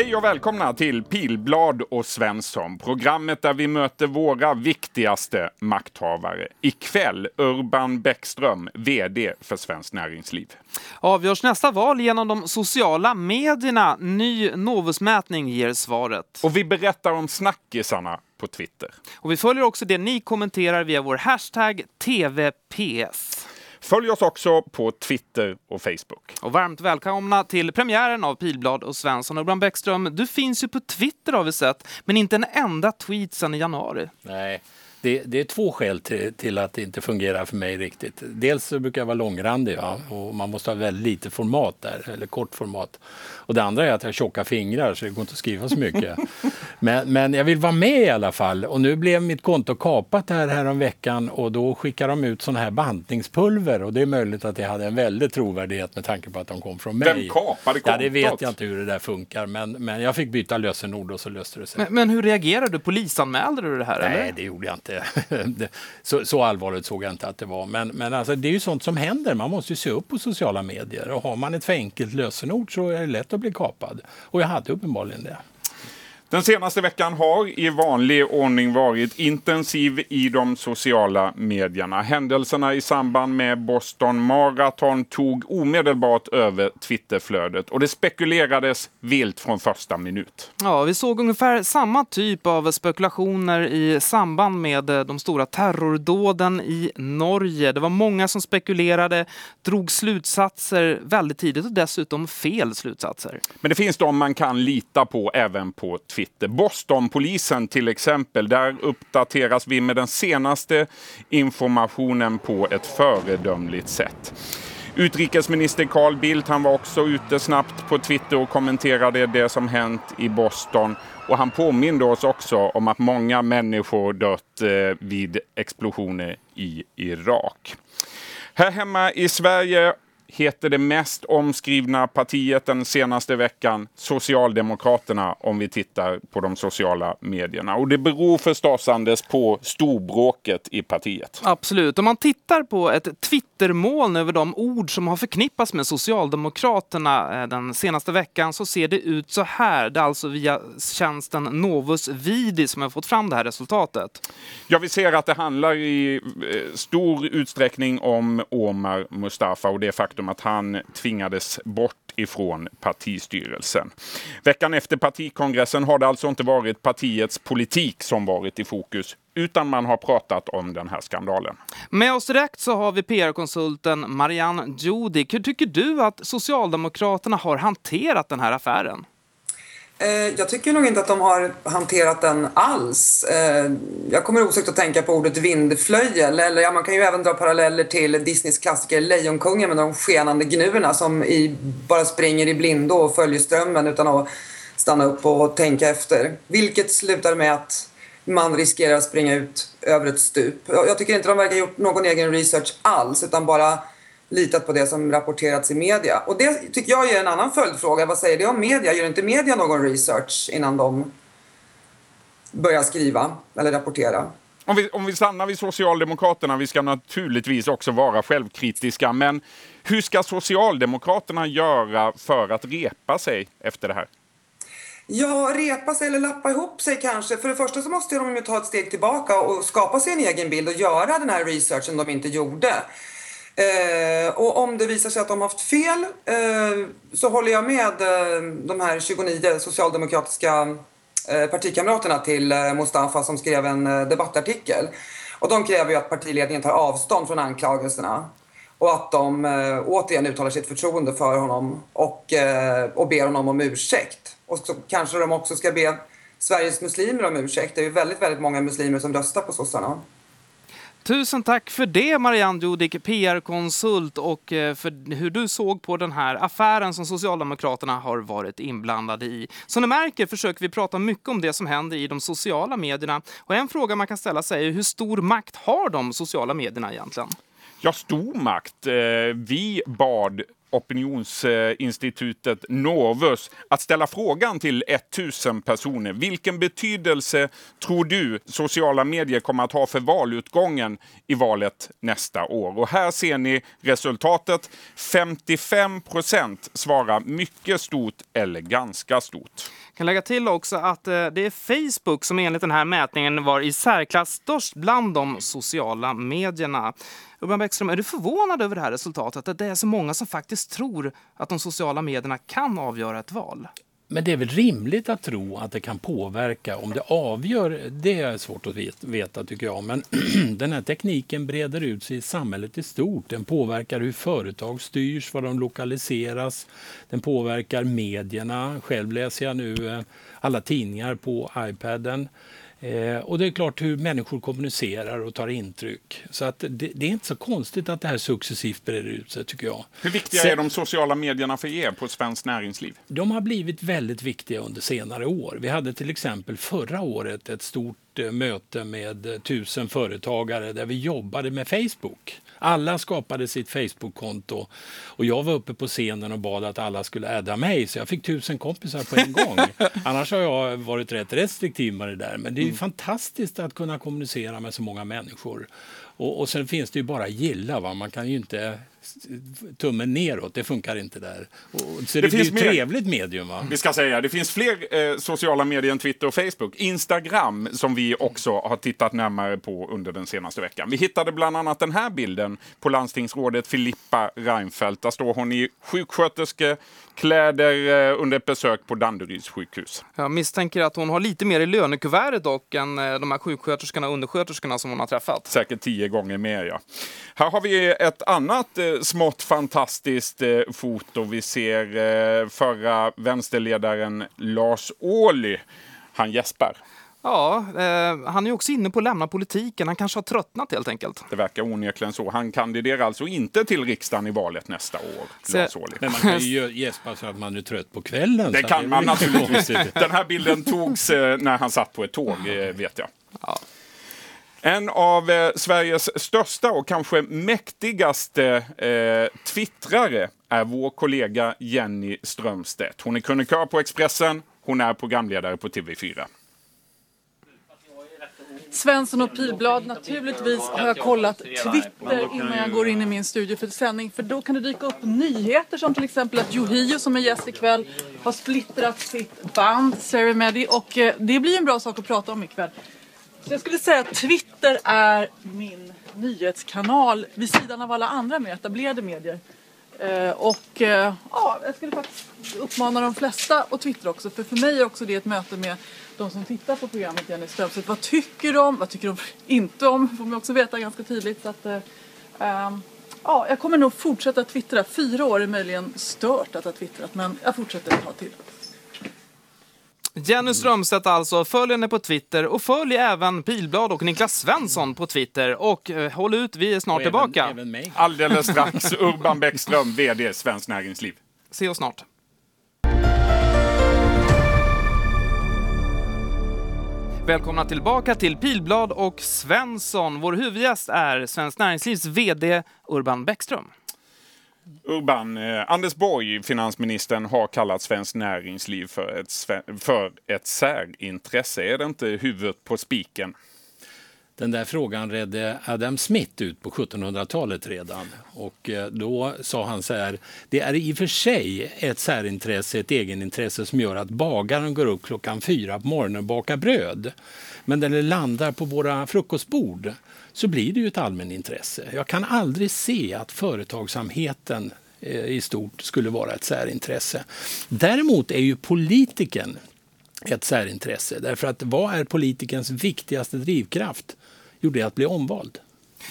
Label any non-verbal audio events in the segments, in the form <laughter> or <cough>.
Hej och välkomna till Pilblad och Svensson, programmet där vi möter våra viktigaste makthavare. Ikväll Urban Bäckström, VD för Svenskt Näringsliv. Avgörs nästa val genom de sociala medierna? Ny Novusmätning ger svaret. Och vi berättar om snackisarna på Twitter. Och vi följer också det ni kommenterar via vår hashtag TVPS. Följ oss också på Twitter och Facebook. Och varmt välkomna till premiären av Pilblad och Svensson. Och Bram Bäckström, du finns ju på Twitter har vi sett, men inte en enda tweet sedan i januari. Nej, det, det, är två skäl till, till, att det inte fungerar för mig riktigt. Dels så brukar jag vara långrandig ja, och man måste ha väldigt lite format där, eller kort format. Och det andra är att jag har tjocka fingrar så det går inte att skriva så mycket. <laughs> men, men jag vill vara med i alla fall och nu blev mitt konto kapat här, här om veckan och då skickar de ut sådana här bantningspulver och det är möjligt att det hade en väldig trovärdighet med tanke på att de kom från mig. Vem kapade kontot? Ja, det vet jag inte hur det där funkar men, men jag fick byta lösenord och så löste det sig. Men, men hur reagerade du? Polisanmälde du det här? Nej, eller? det gjorde jag inte. <laughs> så, så, allvarligt såg jag inte att det var. Men, men alltså, det är ju sånt som händer. Man måste ju se upp på sociala medier. Och har man ett för enkelt lösenord så är det lätt att bli kapad. Och jag hade uppenbarligen det. Den senaste veckan har i vanlig ordning varit intensiv i de sociala medierna. Händelserna i samband med Boston Marathon tog omedelbart över Twitterflödet och det spekulerades vilt från första minut. Ja, vi såg ungefär samma typ av spekulationer i samband med de stora terrordåden i Norge. Det var många som spekulerade, drog slutsatser väldigt tidigt och dessutom fel slutsatser. Men det finns de man kan lita på även på Twitter Twitter. Bostonpolisen till exempel, där uppdateras vi med den senaste informationen på ett föredömligt sätt. Utrikesminister Carl Bildt han var också ute snabbt på Twitter och kommenterade det som hänt i Boston. Och han påminde oss också om att många människor dött eh, vid explosioner i Irak. Här hemma i Sverige heter det mest omskrivna partiet den senaste veckan Socialdemokraterna om vi tittar på de sociala medierna. Och det beror förstås Anders på storbråket i partiet. Absolut. Om man tittar på ett Twittermoln över de ord som har förknippats med Socialdemokraterna eh, den senaste veckan så ser det ut så här. Det är alltså via tjänsten Novus Vidi som har fått fram det här resultatet. Ja, vi ser att det handlar i eh, stor utsträckning om Omar Mustafa och det faktum faktum att han tvingades bort ifrån partistyrelsen. Veckan efter partikongressen har det alltså inte varit partiets politik som varit i fokus utan man har pratat om den här skandalen. Med oss direkt så har vi PR-konsulten Marianne Jodi. Hur tycker du att Socialdemokraterna har hanterat den här affären? Eh, jag tycker nog inte att de har hanterat den alls. Eh, jag kommer osökt att tänka på ordet vindflöjel. Eller ja, man kan ju även dra paralleller till Disneys klassiker Lejonkungen med de skenande gnuerna som i, bara springer i blindo och följer strömmen utan att stanna upp och tänka efter. Vilket slutar med att man riskerar att springa ut över ett stup. Jag tycker inte de verkar ha gjort någon egen research alls utan bara litat på det som rapporterats i media. Och det tycker jag är en annan följdfråga. Vad säger det om media? Gör inte media någon research innan de börjar skriva eller rapportera? Om vi, om vi stannar vid Socialdemokraterna, vi ska naturligtvis också vara självkritiska, men hur ska Socialdemokraterna göra för att repa sig efter det här? Ja, repa sig eller lappa ihop sig kanske. För det första så måste de ju ta ett steg tillbaka och skapa sig en egen bild och göra den här researchen de inte gjorde. Eh, och om det visar sig att de har haft fel eh, så håller jag med eh, de här 29 socialdemokratiska eh, partikamraterna till eh, Mustafa som skrev en eh, debattartikel. Och de kräver ju att partiledningen tar avstånd från anklagelserna och att de eh, återigen uttalar sitt förtroende för honom och, eh, och ber honom om ursäkt. Och så kanske de också ska be Sveriges muslimer om ursäkt. Det är ju väldigt, väldigt många muslimer som röstar på sossarna. Tusen tack för det Marianne Jodik, PR-konsult och eh, för hur du såg på den här affären som Socialdemokraterna har varit inblandade i. Som ni märker försöker vi prata mycket om det som händer i de sociala medierna. Och en fråga man kan ställa sig är hur stor makt har de sociala medierna egentligen? Ja, stor makt. Eh, vi bad opinionsinstitutet Novus att ställa frågan till 1000 personer. Vilken betydelse tror du sociala medier kommer att ha för valutgången i valet nästa år? Och här ser ni resultatet. 55 procent svarar mycket stort eller ganska stort. Jag kan lägga till också att eh, det är Facebook som enligt den här mätningen var i särklass störst bland de sociala medierna. Urban Bäckström, är du förvånad över det här resultatet? Att det är så många som faktiskt tror att de sociala medierna kan avgöra ett val? Men det är väl rimligt att tro att det kan påverka. Om det avgör, det är svårt att veta tycker jag. Men <clears throat> den här tekniken breder ut sig i samhället i stort. Den påverkar hur företag styrs, var de lokaliseras. Den påverkar medierna. Själv läser jag nu eh, alla tidningar på iPaden. Eh, och det är klart hur människor kommunicerar och tar intryck. Så att det, det, är inte så konstigt att det här successivt breder ut sig tycker jag. Hur viktiga Sen, är de sociala medierna för er på svenskt näringsliv? De har blivit väldigt viktiga under senare år. Vi hade till exempel förra året ett stort möte med eh, tusen företagare där vi jobbade med Facebook. Alla skapade sitt Facebook-konto och jag var uppe på scenen och bad att alla skulle adda mig så jag fick tusen kompisar på en gång. <laughs> Annars har jag varit rätt restriktiv med det där. Men det är mm. fantastiskt att kunna kommunicera med så många människor. Och, och sen finns det ju bara gilla. Va? Man kan ju inte tummen neråt, det funkar inte där. Och, så det, det finns blir ett trevligt medium. Va? Vi ska säga, det finns fler eh, sociala medier än Twitter och Facebook. Instagram, som vi också har tittat närmare på under den senaste veckan. Vi hittade bland annat den här bilden på landstingsrådet Filippa Reinfeldt. Där står hon i sjuksköterskekläder eh, under ett besök på Danderyds sjukhus. Jag misstänker att hon har lite mer i lönekuvertet dock än eh, de här sjuksköterskorna och undersköterskorna som hon har träffat. Säkert tio gånger mer, ja. Här har vi ett annat eh, smått fantastiskt eh, foto. Vi ser eh, förra vänsterledaren Lars Ohly. Han gäspar. Ja, eh, han är också inne på att lämna politiken. Han kanske har tröttnat helt enkelt. Det verkar onekligen så. Han kandiderar alltså inte till riksdagen i valet nästa år. Så, men man kan ju gäspa så att man är trött på kvällen. Det kan man <laughs> naturligtvis. Den här bilden togs eh, när han satt på ett tåg, eh, vet jag. Ja. En av eh, Sveriges största och kanske mäktigaste eh, twittrare är vår kollega Jenny Strömstedt. Hon är krönikör på Expressen, hon är programledare på TV4. Svensson och Pilblad. Naturligtvis har jag kollat Twitter innan jag går in i min studio för sändning. För då kan det dyka upp nyheter som till exempel att Yohio som är gäst ikväll har splittrat sitt band Ceremedy och eh, det blir en bra sak att prata om ikväll. Så jag skulle säga att Twitter är min nyhetskanal vid sidan av alla andra mer etablerade medier. Eh, och eh, ja, jag skulle faktiskt uppmana de flesta att twittra också. För för mig är också det ett möte med de som tittar på programmet Jenny Strömstedt. Vad tycker de? Vad tycker de inte om? får man också veta ganska tydligt. Så att, eh, ehm, ja, jag kommer nog fortsätta twittra. Fyra år är möjligen stört att ha twittrat men jag fortsätter ett tag till. Jenny Strömstedt alltså. Följ henne på Twitter och följ även Pilblad och Niklas Svensson på Twitter. Och eh, håll ut, vi är snart och tillbaka. Även, även Alldeles strax. Urban Bäckström, VD Svenskt Näringsliv. Se oss snart. Välkomna tillbaka till Pilblad och Svensson. Vår huvudgäst är Svenskt Näringslivs VD Urban Bäckström. Urban, eh, Anders Borg, finansministern, har kallat Svenskt Näringsliv för ett, för ett särintresse. Är det inte huvudet på spiken? Den där frågan redde Adam Smith ut på 1700-talet redan. Och eh, då sa han så här, det är i och för sig ett särintresse, ett egenintresse som gör att bagaren går upp klockan fyra på morgonen och bakar bröd. Men när det landar på våra frukostbord så blir det ju ett allmänintresse. Jag kan aldrig se att företagsamheten eh, i stort skulle vara ett särintresse. Däremot är ju politiken ett särintresse. Därför att vad är politikens viktigaste drivkraft? Jo, det är att bli omvald.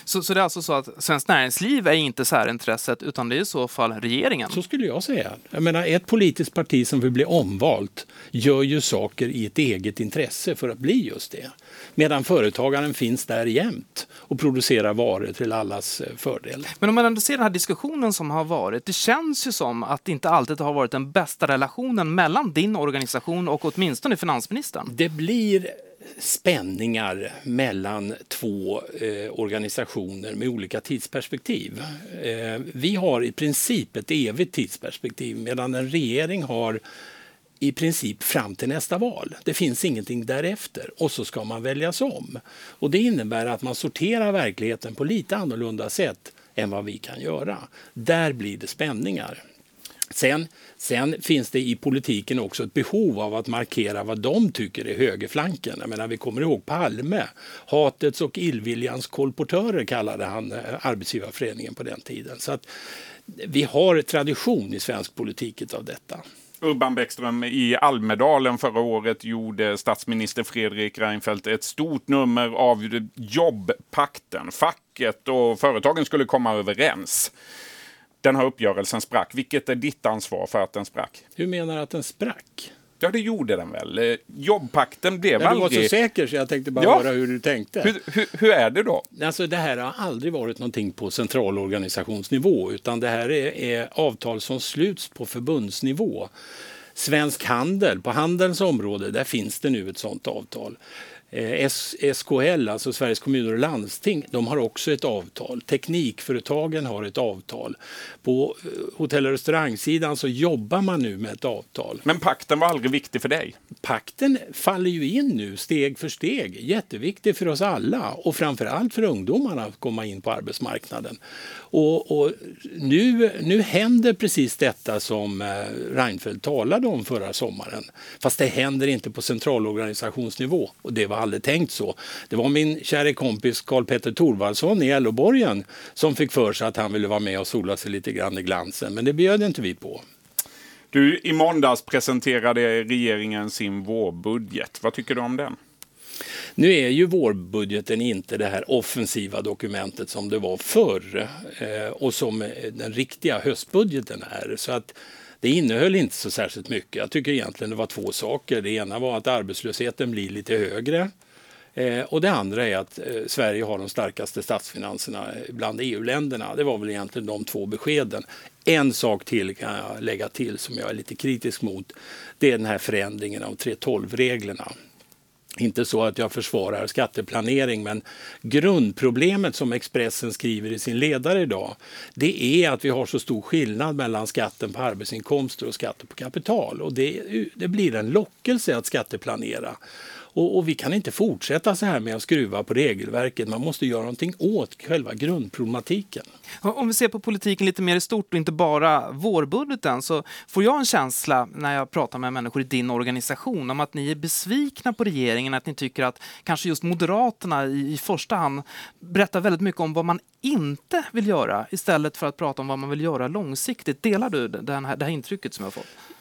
Så, så det är alltså så att Svenskt Näringsliv är inte särintresset utan det är i så fall regeringen? Så skulle jag säga. Jag menar, ett politiskt parti som vill bli omvalt gör ju saker i ett eget intresse för att bli just det. Medan företagaren finns där jämt och producerar varor till allas eh, fördel. Men om man ändå ser den här diskussionen som har varit. Det känns ju som att det inte alltid har varit den bästa relationen mellan din organisation och åtminstone finansministern. Det blir spänningar mellan två eh, organisationer med olika tidsperspektiv. Eh, vi har i princip ett evigt tidsperspektiv medan en regering har i princip fram till nästa val. Det finns ingenting därefter och så ska man väljas om. Och det innebär att man sorterar verkligheten på lite annorlunda sätt än vad vi kan göra. Där blir det spänningar. Sen, sen finns det i politiken också ett behov av att markera vad de tycker är högerflanken. Jag menar, vi kommer ihåg Palme. Hatets och illviljans kolportörer kallade han eh, Arbetsgivarföreningen på den tiden. Så att vi har tradition i svensk politik av detta. Urban Bäckström, i Almedalen förra året gjorde statsminister Fredrik Reinfeldt ett stort nummer av jobbpakten. Facket och företagen skulle komma överens. Den här uppgörelsen sprack. Vilket är ditt ansvar för att den sprack? Hur menar du att den sprack? Ja, det gjorde den väl. Eh, jobbpakten blev ja, aldrig... Du var så säker så jag tänkte bara ja. höra hur du tänkte. Hur, hur, hur, är det då? Alltså, det här har aldrig varit någonting på centralorganisationsnivå utan det här är, är avtal som sluts på förbundsnivå. Svensk Handel, på handelns område, där finns det nu ett sådant avtal. Eh, SKL, alltså Sveriges kommuner och landsting, de har också ett avtal. Teknikföretagen har ett avtal. På eh, hotell och restaurangsidan så jobbar man nu med ett avtal. Men pakten var aldrig viktig för dig? Pakten faller ju in nu steg för steg. Jätteviktig för oss alla och framförallt för ungdomarna att komma in på arbetsmarknaden. Och, och, nu, nu händer precis detta som eh, Reinfeldt talade om förra sommaren. Fast det händer inte på centralorganisationsnivå och det var aldrig tänkt så. Det var min kära kompis Karl Petter Thorvaldsson i LO-borgen som fick för sig att han ville vara med och sola sig lite grann i glansen. Men det bjöd inte vi på. Du, i måndags presenterade regeringen sin vårbudget. Vad tycker du om den? Nu är ju vårbudgeten inte det här offensiva dokumentet som det var förr eh, och som eh, den riktiga höstbudgeten är. Så att det innehöll inte så särskilt mycket. Jag tycker egentligen det var två saker. Det ena var att arbetslösheten blir lite högre. Eh, och det andra är att eh, Sverige har de starkaste statsfinanserna bland EU-länderna. Det var väl egentligen de två beskeden. En sak till kan jag lägga till som jag är lite kritisk mot. Det är den här förändringen av 3.12-reglerna inte så att jag försvarar skatteplanering, men grundproblemet som Expressen skriver i sin ledare idag, det är att vi har så stor skillnad mellan skatten på arbetsinkomster och skatten på kapital. Och det, det blir en lockelse att skatteplanera. Och, och, vi kan inte fortsätta så här med att skruva på regelverket. Man måste göra någonting åt själva grundproblematiken. Om vi ser på politiken lite mer i stort och inte bara vårbudgeten så får jag en känsla när jag pratar med människor i din organisation om att ni är besvikna på regeringen, att ni tycker att kanske just Moderaterna i, i första hand berättar väldigt mycket om vad man inte vill göra istället för att prata om vad man vill göra långsiktigt. Delar du den här, det här intrycket som jag har fått?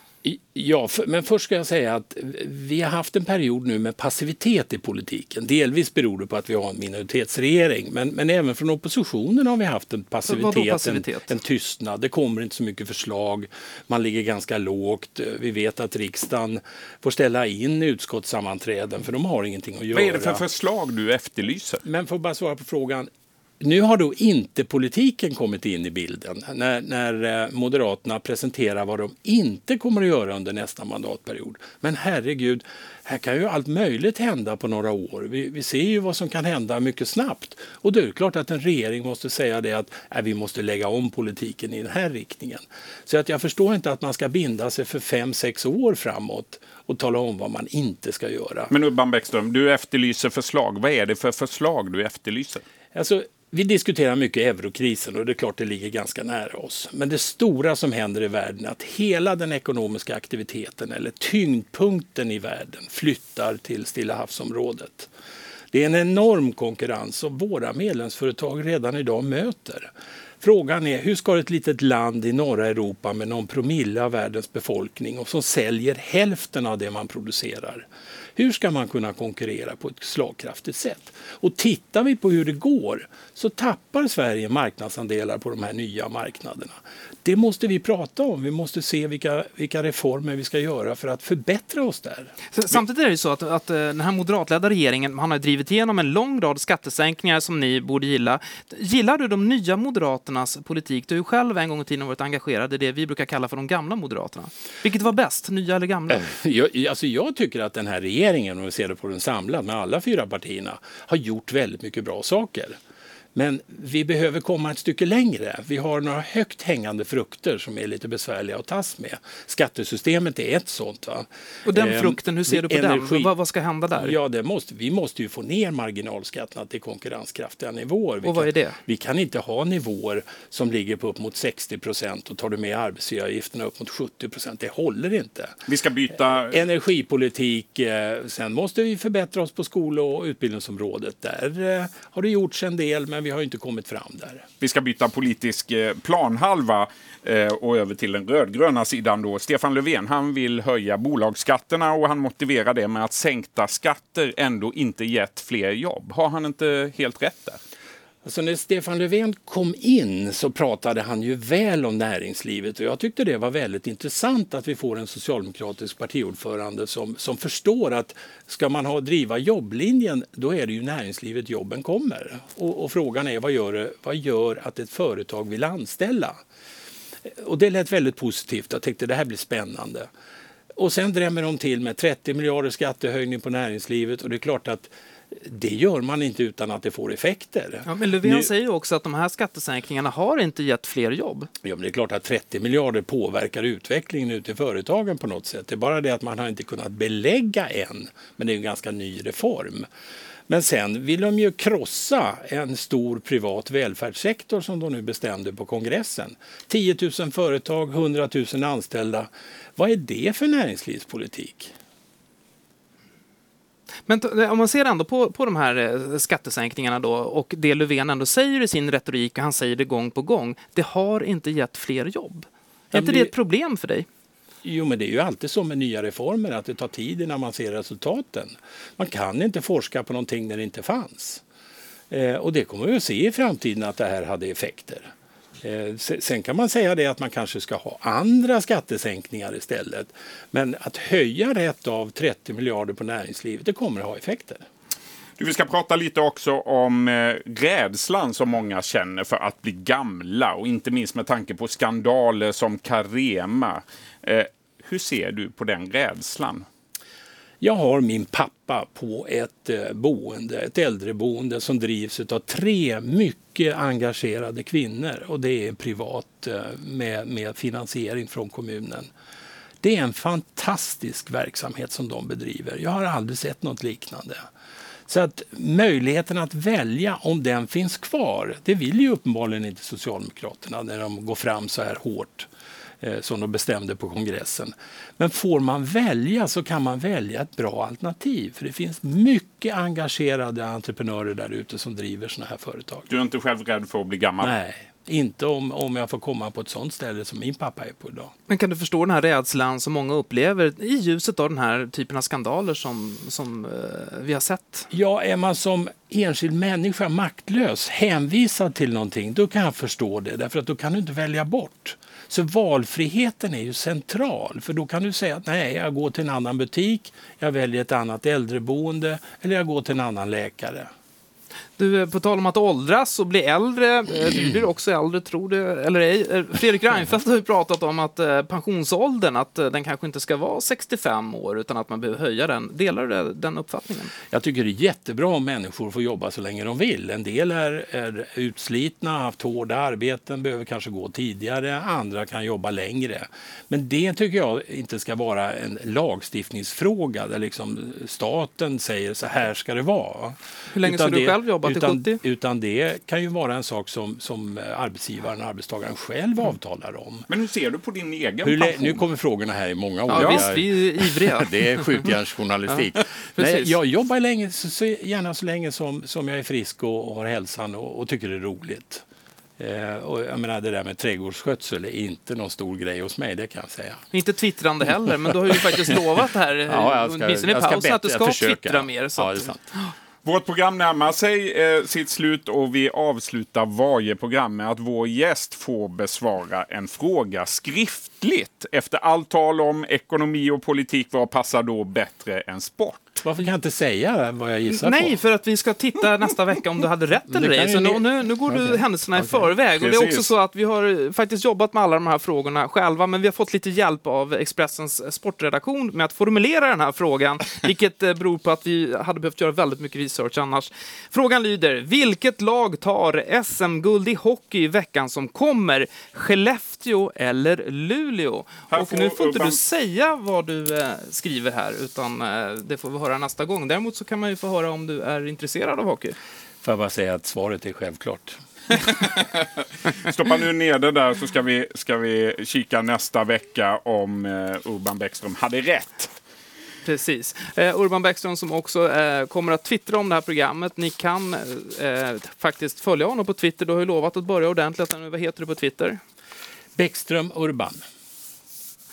Ja, för, men först ska jag säga att vi har haft en period nu med passivitet i politiken. Delvis beror det på att vi har en minoritetsregering, men, men även från oppositionen har vi haft en passivitet, passivitet? En, en tystnad. Det kommer inte så mycket förslag, man ligger ganska lågt. Vi vet att riksdagen får ställa in utskottssammanträden för de har ingenting att göra. Vad är det för förslag du efterlyser? Men för att bara svara på frågan, nu har då inte politiken kommit in i bilden när, när eh, Moderaterna presenterar vad de inte kommer att göra under nästa mandatperiod. Men herregud, här kan ju allt möjligt hända på några år. Vi, vi ser ju vad som kan hända mycket snabbt. Och det är klart att en regering måste säga det att äh, vi måste lägga om politiken i den här riktningen. Så att jag förstår inte att man ska binda sig för fem, sex år framåt och tala om vad man inte ska göra. Men Urban Bäckström, du efterlyser förslag. Vad är det för förslag du efterlyser? Alltså, vi diskuterar mycket eurokrisen och det är klart det ligger ganska nära oss. Men det stora som händer i världen är att hela den ekonomiska aktiviteten eller tyngdpunkten i världen flyttar till Stilla havsområdet. Det är en enorm konkurrens som våra medlemsföretag redan idag möter. Frågan är hur ska ett litet land i norra Europa med någon promille av världens befolkning och som säljer hälften av det man producerar hur ska man kunna konkurrera på ett slagkraftigt sätt? Och tittar vi på hur det går så tappar Sverige marknadsandelar på de här nya marknaderna. Det måste vi prata om. Vi måste se vilka, vilka reformer vi ska göra för att förbättra oss där. Samtidigt är det så att, att eh, den här moderatledda regeringen han har drivit igenom en lång rad skattesänkningar som ni borde gilla. Gillar du de nya moderata Moderaternas politik? Du har ju själv en gång i tiden varit engagerad i det vi brukar kalla för de gamla Moderaterna. Vilket var bäst, nya eller gamla? Eh, jag, alltså jag tycker att den här regeringen, om vi ser det på den samlad med alla fyra partierna, har gjort väldigt mycket bra saker. Men vi behöver komma ett stycke längre. Vi har några högt hängande frukter som är lite besvärliga att tas med. Skattesystemet är ett sånt. Va? Och den ehm, frukten, hur ser du på energi... den? Vad, vad, ska hända där? Ja, det måste, vi måste ju få ner marginalskatterna till konkurrenskraftiga nivåer. Vi och vad kan, är det? Vi kan inte ha nivåer som ligger på upp mot 60 procent och tar du med arbetsgivaravgifterna upp mot 70 procent. Det håller inte. Vi ska byta... Energipolitik. Eh, sen måste vi förbättra oss på skol och utbildningsområdet. Där eh, har det gjorts en del, men vi har inte kommit fram där. Vi ska byta politisk eh, planhalva eh, och över till den rödgröna sidan. Då. Stefan Löfven han vill höja bolagsskatterna och han motiverar det med att sänkta skatter ändå inte gett fler jobb. Har han inte helt rätt där? Alltså när Stefan Löfven kom in så pratade han ju väl om näringslivet och jag tyckte det var väldigt intressant att vi får en socialdemokratisk partiordförande som, som förstår att ska man ha, driva jobblinjen då är det ju näringslivet jobben kommer. Och, och frågan är vad gör, vad gör att ett företag vill anställa? Och det lät väldigt positivt. Jag tänkte det här blir spännande. Och sen drämmer de till med 30 miljarder skattehöjning på näringslivet och det är klart att det gör man inte utan att det får effekter. Ja, men Löfven nu, säger också att de här skattesänkningarna har inte gett fler jobb. Ja, men det är klart att 30 miljarder påverkar utvecklingen ute i företagen på något sätt. Det är bara det att man har inte kunnat belägga än, men det är en ganska ny reform. Men sen vill de ju krossa en stor privat välfärdssektor som de nu bestämde på kongressen. 10 000 företag, 100 000 anställda. Vad är det för näringslivspolitik? Men om man ser ändå på, på de här eh, skattesänkningarna då och det Löfven ändå säger i sin retorik, och han säger det gång på gång, det har inte gett fler jobb. Är inte det ett problem för dig? Jo, men det är ju alltid så med nya reformer att det tar tid innan man ser resultaten. Man kan inte forska på någonting när det inte fanns. Eh, och det kommer vi att se i framtiden att det här hade effekter. Eh, sen kan man säga det att man kanske ska ha andra skattesänkningar istället. Men att höja rätt av 30 miljarder på näringslivet, det kommer att ha effekter. Du, vi ska prata lite också om eh, rädslan som många känner för att bli gamla och inte minst med tanke på skandaler som Carema. Eh, hur ser du på den rädslan? Jag har min pappa på ett eh, boende, ett äldreboende som drivs av tre mycket engagerade kvinnor och det är privat eh, med, med finansiering från kommunen. Det är en fantastisk verksamhet som de bedriver. Jag har aldrig sett något liknande. Så att möjligheten att välja om den finns kvar, det vill ju uppenbarligen inte Socialdemokraterna när de går fram så här hårt som de bestämde på kongressen. Men får man välja så kan man välja ett bra alternativ. För det finns mycket engagerade entreprenörer där ute som driver sådana här företag. Du är inte själv rädd för att bli gammal? Nej, inte om, om jag får komma på ett sånt ställe som min pappa är på idag. Men kan du förstå den här rädslan som många upplever i ljuset av den här typen av skandaler som, som eh, vi har sett? Ja, är man som enskild människa maktlös, hänvisad till någonting, då kan jag förstå det. Därför att då kan du inte välja bort. Så valfriheten är ju central, för då kan du säga att nej, jag går till en annan butik, jag väljer ett annat äldreboende eller jag går till en annan läkare. Du, på tal om att åldras och bli äldre, eh, du blir också äldre, tror du, eller ej. Eh, Fredrik Reinfeldt har ju pratat om att eh, pensionsåldern, att den kanske inte ska vara 65 år, utan att man behöver höja den. Delar du den uppfattningen? Jag tycker det är jättebra om människor får jobba så länge de vill. En del är, är utslitna, haft hårda arbeten, behöver kanske gå tidigare, andra kan jobba längre. Men det tycker jag inte ska vara en lagstiftningsfråga där liksom staten säger så här ska det vara. Hur länge ska du själv jobba? utan, 70? Utan det kan ju vara en sak som, som arbetsgivaren och arbetsgagaren själv avtalar om. Men hur ser du på din egen hur, pension? Nu kommer frågorna här i många år. Ja, visst, vi är ivriga. <laughs> det är skjutjärnsjournalistik. ja, Nej, jag jobbar länge, så, så, gärna så länge som, som jag är frisk och, och har hälsan och, och tycker det är roligt. Eh, och jag menar, det där med trädgårdsskötsel är inte någon stor grej hos mig, det kan jag säga. Inte twittrande heller, men du har ju faktiskt lovat här, <laughs> ja, jag ska, åtminstone i pausen, att du ska twittra mer. Så ja, det är sant. Vårt program närmar sig eh, sitt slut och vi avslutar varje program med att vår gäst får besvara en fråga skriftligt. Efter allt tal om ekonomi och politik, vad passar då bättre än sport? Varför kan jag inte säga vad jag gissar Nej, på? för att vi ska titta nästa vecka om du hade rätt <laughs> eller ej. Så ni- nu, nu, nu går du Okej. händelserna i Okej. förväg. Och det är också Precis. så att vi har faktiskt jobbat med alla de här frågorna själva, men vi har fått lite hjälp av Expressens sportredaktion med att formulera den här frågan, <laughs> vilket eh, beror på att vi hade behövt göra väldigt mycket research annars. Frågan lyder, vilket lag tar SM-guld i hockey i veckan som kommer? Skellefteå eller Luleå? Här Och nu får inte du säga vad du eh, skriver här, utan eh, det får vi höra nästa gång. Däremot så kan man ju få höra om du är intresserad av hockey. Får jag bara säga att svaret är självklart. <laughs> Stoppa nu ner det där så ska vi, ska vi kika nästa vecka om eh, Urban Bäckström hade rätt. Precis. Eh, Urban Bäckström som också eh, kommer att twittra om det här programmet. Ni kan eh, faktiskt följa honom på Twitter. Du har ju lovat att börja ordentligt. Vad heter du på Twitter? Bäckström Urban,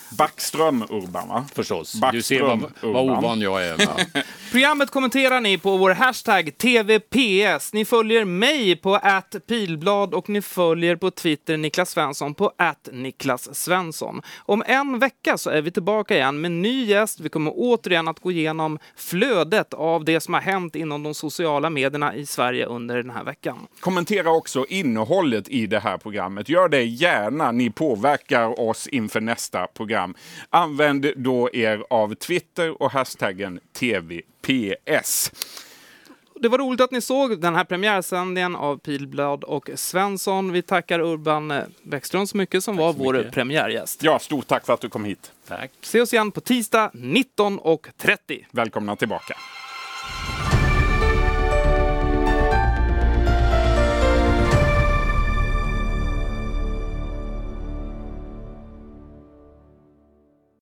Backström Urban va? förstås. du Backström ser vad, vad Urban. ovan jag är. <laughs> Programmet kommenterar ni på vår hashtag TVPS. Ni följer mig på pilblad och ni följer på Twitter Niklas Svensson på Niklas Svensson. Om en vecka så är vi tillbaka igen med ny gäst. Vi kommer återigen att gå igenom flödet av det som har hänt inom de sociala medierna i Sverige under den här veckan. Kommentera också innehållet i det här programmet. Gör det gärna. Ni påverkar oss inför nästa program. Använd då er av Twitter och hashtaggen TVPS. Det var roligt att ni såg den här premiärsändningen av Pilblad och Svensson. Vi tackar Urban Bäckström så mycket som var så vår mycket. premiärgäst. Ja, stort tack för att du kom hit. Tack. Se oss igen på tisdag 19.30. Välkomna tillbaka.